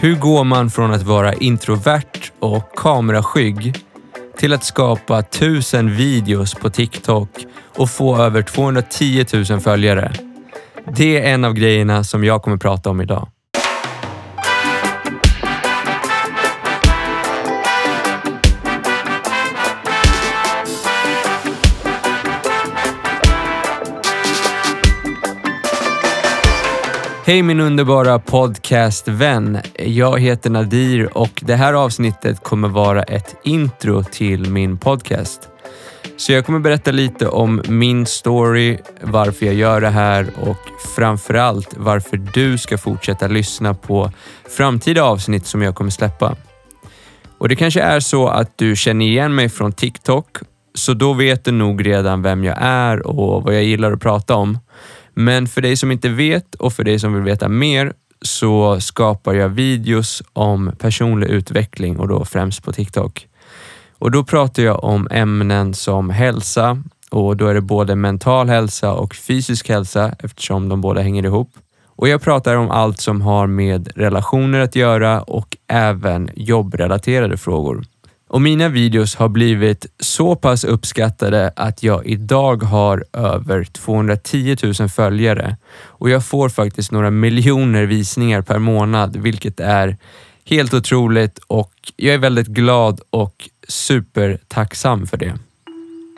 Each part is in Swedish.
Hur går man från att vara introvert och kameraskygg till att skapa tusen videos på TikTok och få över 210 000 följare? Det är en av grejerna som jag kommer prata om idag. Hej min underbara podcastvän. Jag heter Nadir och det här avsnittet kommer vara ett intro till min podcast. Så jag kommer berätta lite om min story, varför jag gör det här och framförallt varför du ska fortsätta lyssna på framtida avsnitt som jag kommer släppa. Och Det kanske är så att du känner igen mig från TikTok, så då vet du nog redan vem jag är och vad jag gillar att prata om. Men för dig som inte vet och för dig som vill veta mer så skapar jag videos om personlig utveckling och då främst på TikTok. Och Då pratar jag om ämnen som hälsa och då är det både mental hälsa och fysisk hälsa eftersom de båda hänger ihop. Och Jag pratar om allt som har med relationer att göra och även jobbrelaterade frågor. Och mina videos har blivit så pass uppskattade att jag idag har över 210 000 följare och jag får faktiskt några miljoner visningar per månad, vilket är helt otroligt och jag är väldigt glad och supertacksam för det.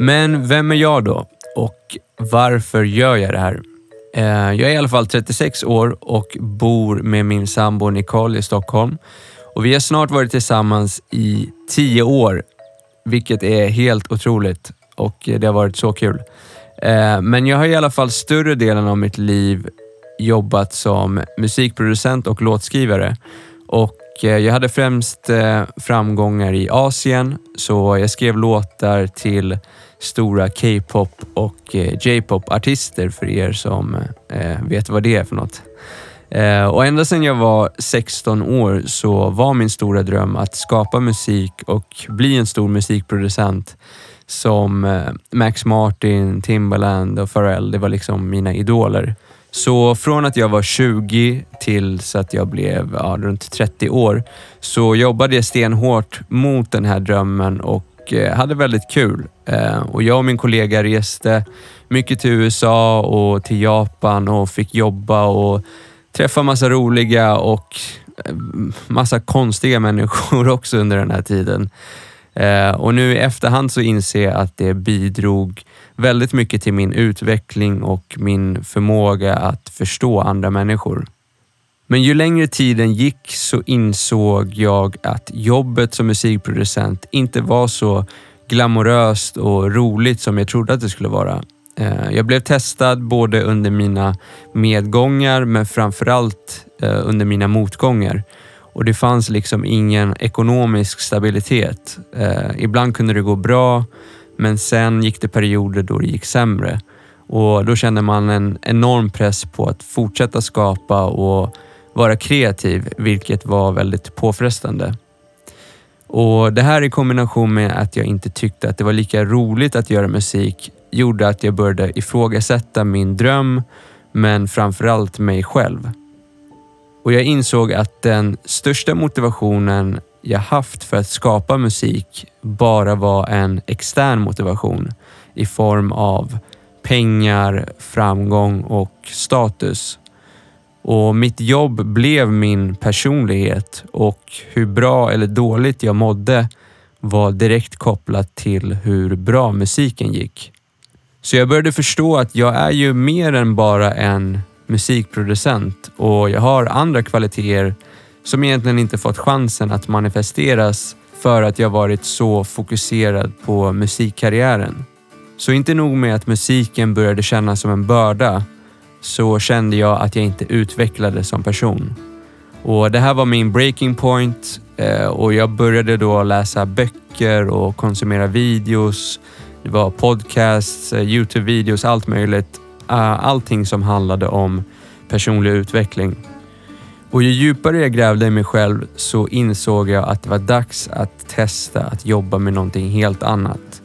Men vem är jag då och varför gör jag det här? Eh, jag är i alla fall 36 år och bor med min sambo Nicole i Stockholm och vi har snart varit tillsammans i tio år, vilket är helt otroligt och eh, det har varit så kul. Eh, men jag har i alla fall större delen av mitt liv jobbat som musikproducent och låtskrivare. Och eh, jag hade främst framgångar i Asien, så jag skrev låtar till stora K-pop och J-pop artister för er som vet vad det är för något. Eh, och ända sedan jag var 16 år så var min stora dröm att skapa musik och bli en stor musikproducent som eh, Max Martin, Timbaland och Pharrell. Det var liksom mina idoler. Så från att jag var 20 tills att jag blev ja, runt 30 år så jobbade jag stenhårt mot den här drömmen och eh, hade väldigt kul. Eh, och jag och min kollega reste mycket till USA och till Japan och fick jobba och träffa massa roliga och eh, massa konstiga människor också under den här tiden. Eh, och nu i efterhand så inser jag att det bidrog väldigt mycket till min utveckling och min förmåga att förstå andra människor. Men ju längre tiden gick så insåg jag att jobbet som musikproducent inte var så glamoröst och roligt som jag trodde att det skulle vara. Eh, jag blev testad både under mina medgångar men framförallt eh, under mina motgångar. Och Det fanns liksom ingen ekonomisk stabilitet. Eh, ibland kunde det gå bra men sen gick det perioder då det gick sämre. Och Då kände man en enorm press på att fortsätta skapa och vara kreativ, vilket var väldigt påfrestande. Och Det här i kombination med att jag inte tyckte att det var lika roligt att göra musik gjorde att jag började ifrågasätta min dröm, men framförallt mig själv. Och jag insåg att den största motivationen jag haft för att skapa musik bara var en extern motivation i form av pengar, framgång och status. Och Mitt jobb blev min personlighet och hur bra eller dåligt jag mådde var direkt kopplat till hur bra musiken gick. Så jag började förstå att jag är ju mer än bara en musikproducent och jag har andra kvaliteter som egentligen inte fått chansen att manifesteras för att jag varit så fokuserad på musikkarriären. Så inte nog med att musiken började kännas som en börda så kände jag att jag inte utvecklades som person. Och Det här var min breaking point eh, och jag började då läsa böcker och konsumera videos det var podcasts, eh, Youtube-videos, allt möjligt. Eh, allting som handlade om personlig utveckling. Och ju djupare jag grävde i mig själv så insåg jag att det var dags att testa att jobba med någonting helt annat.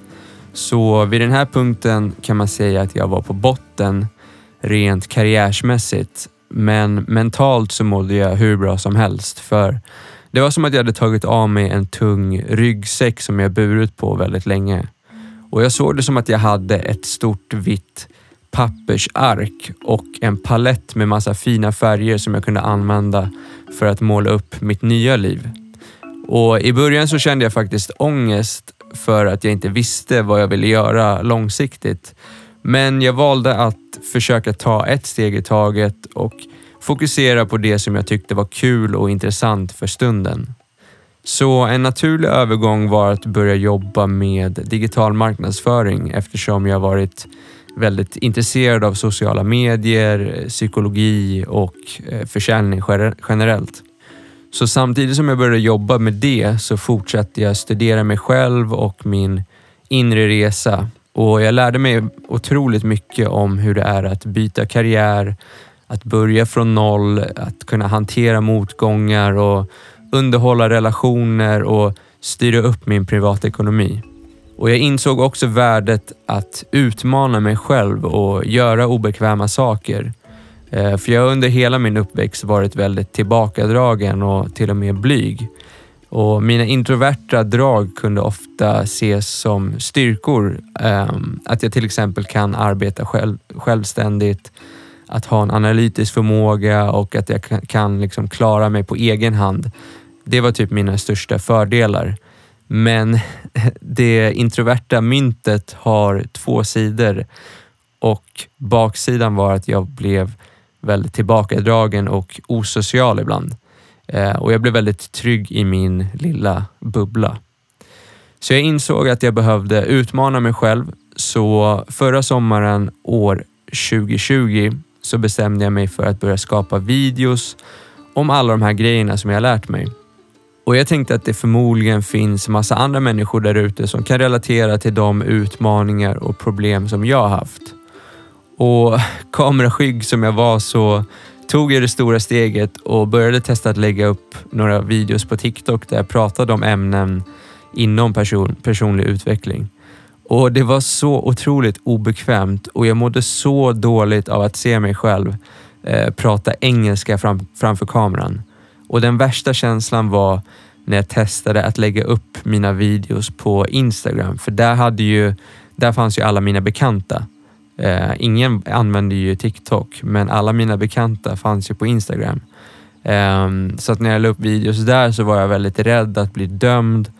Så vid den här punkten kan man säga att jag var på botten rent karriärsmässigt. men mentalt så mådde jag hur bra som helst. För det var som att jag hade tagit av mig en tung ryggsäck som jag burit på väldigt länge. Och jag såg det som att jag hade ett stort vitt pappersark och en palett med massa fina färger som jag kunde använda för att måla upp mitt nya liv. Och I början så kände jag faktiskt ångest för att jag inte visste vad jag ville göra långsiktigt. Men jag valde att försöka ta ett steg i taget och fokusera på det som jag tyckte var kul och intressant för stunden. Så en naturlig övergång var att börja jobba med digital marknadsföring eftersom jag varit väldigt intresserad av sociala medier, psykologi och eh, försäljning generellt. Så samtidigt som jag började jobba med det så fortsatte jag studera mig själv och min inre resa. Och Jag lärde mig otroligt mycket om hur det är att byta karriär, att börja från noll, att kunna hantera motgångar och underhålla relationer och styra upp min privatekonomi. Och Jag insåg också värdet att utmana mig själv och göra obekväma saker. Eh, för jag har under hela min uppväxt varit väldigt tillbakadragen och till och med blyg. Och mina introverta drag kunde ofta ses som styrkor. Ehm, att jag till exempel kan arbeta själv, självständigt, att ha en analytisk förmåga och att jag kan liksom klara mig på egen hand. Det var typ mina största fördelar. Men det introverta myntet har två sidor och baksidan var att jag blev väldigt tillbakadragen och osocial ibland. Eh, och jag blev väldigt trygg i min lilla bubbla. Så jag insåg att jag behövde utmana mig själv. Så förra sommaren år 2020 så bestämde jag mig för att börja skapa videos om alla de här grejerna som jag lärt mig. Och Jag tänkte att det förmodligen finns massa andra människor där ute som kan relatera till de utmaningar och problem som jag har haft. Och kameraskygg som jag var så tog jag det stora steget och började testa att lägga upp några videos på TikTok där jag pratade om ämnen inom person, personlig utveckling. Och Det var så otroligt obekvämt och jag mådde så dåligt av att se mig själv eh, prata engelska fram, framför kameran. Och Den värsta känslan var när jag testade att lägga upp mina videos på Instagram. För där, hade ju, där fanns ju alla mina bekanta. Eh, ingen använde ju TikTok, men alla mina bekanta fanns ju på Instagram. Eh, så att när jag la upp videos där så var jag väldigt rädd att bli dömd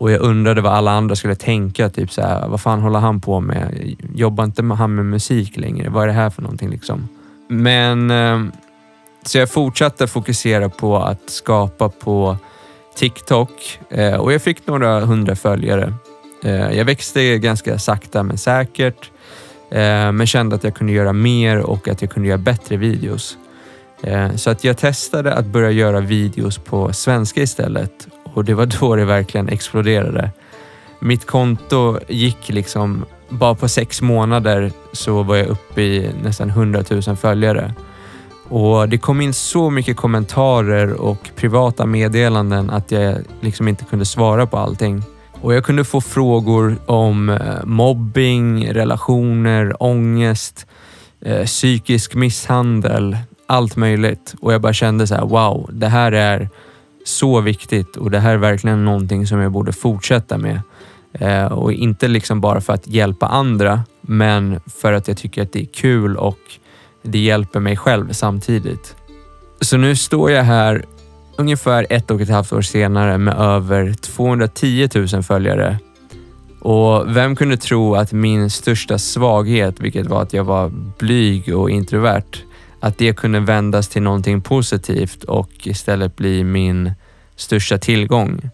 och jag undrade vad alla andra skulle tänka. Typ så här, vad fan håller han på med? Jobbar inte han med musik längre? Vad är det här för någonting liksom? Men ehm, så jag fortsatte fokusera på att skapa på TikTok eh, och jag fick några hundra följare. Eh, jag växte ganska sakta men säkert. Eh, men kände att jag kunde göra mer och att jag kunde göra bättre videos. Så att jag testade att börja göra videos på svenska istället och det var då det verkligen exploderade. Mitt konto gick liksom, bara på sex månader så var jag uppe i nästan 100 000 följare. Och Det kom in så mycket kommentarer och privata meddelanden att jag liksom inte kunde svara på allting. Och Jag kunde få frågor om eh, mobbing, relationer, ångest, eh, psykisk misshandel, allt möjligt. Och jag bara kände så här, wow, det här är så viktigt och det här är verkligen någonting som jag borde fortsätta med. Eh, och inte liksom bara för att hjälpa andra, men för att jag tycker att det är kul och det hjälper mig själv samtidigt. Så nu står jag här ungefär ett och ett halvt år senare med över 210 000 följare. Och vem kunde tro att min största svaghet, vilket var att jag var blyg och introvert, att det kunde vändas till någonting positivt och istället bli min största tillgång.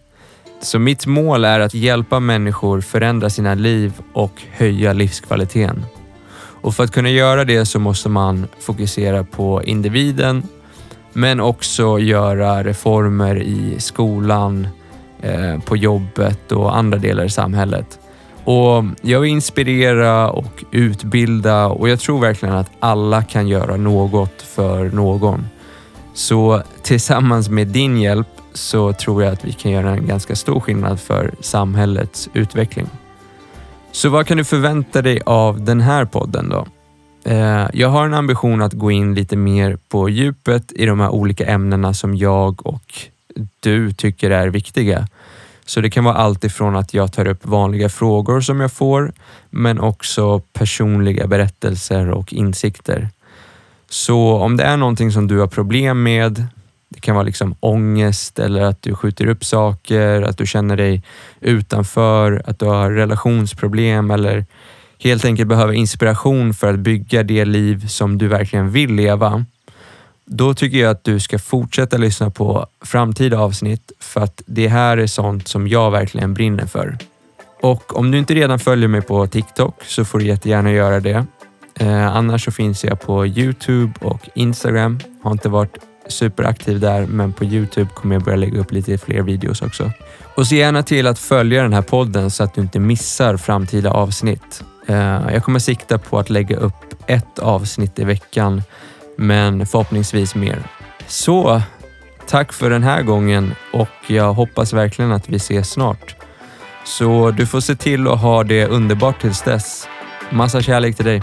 Så mitt mål är att hjälpa människor förändra sina liv och höja livskvaliteten. Och för att kunna göra det så måste man fokusera på individen men också göra reformer i skolan, eh, på jobbet och andra delar i samhället. Och Jag vill inspirera och utbilda och jag tror verkligen att alla kan göra något för någon. Så tillsammans med din hjälp så tror jag att vi kan göra en ganska stor skillnad för samhällets utveckling. Så vad kan du förvänta dig av den här podden då? Eh, jag har en ambition att gå in lite mer på djupet i de här olika ämnena som jag och du tycker är viktiga. Så det kan vara allt ifrån att jag tar upp vanliga frågor som jag får, men också personliga berättelser och insikter. Så om det är någonting som du har problem med, det kan vara liksom ångest eller att du skjuter upp saker, att du känner dig utanför, att du har relationsproblem eller helt enkelt behöver inspiration för att bygga det liv som du verkligen vill leva. Då tycker jag att du ska fortsätta lyssna på framtida avsnitt för att det här är sånt som jag verkligen brinner för. Och om du inte redan följer mig på TikTok så får du jättegärna göra det. Eh, annars så finns jag på Youtube och Instagram. Har inte varit superaktiv där, men på Youtube kommer jag börja lägga upp lite fler videos också. Och se gärna till att följa den här podden så att du inte missar framtida avsnitt. Eh, jag kommer sikta på att lägga upp ett avsnitt i veckan, men förhoppningsvis mer. Så tack för den här gången och jag hoppas verkligen att vi ses snart. Så du får se till att ha det underbart tills dess. Massa kärlek till dig.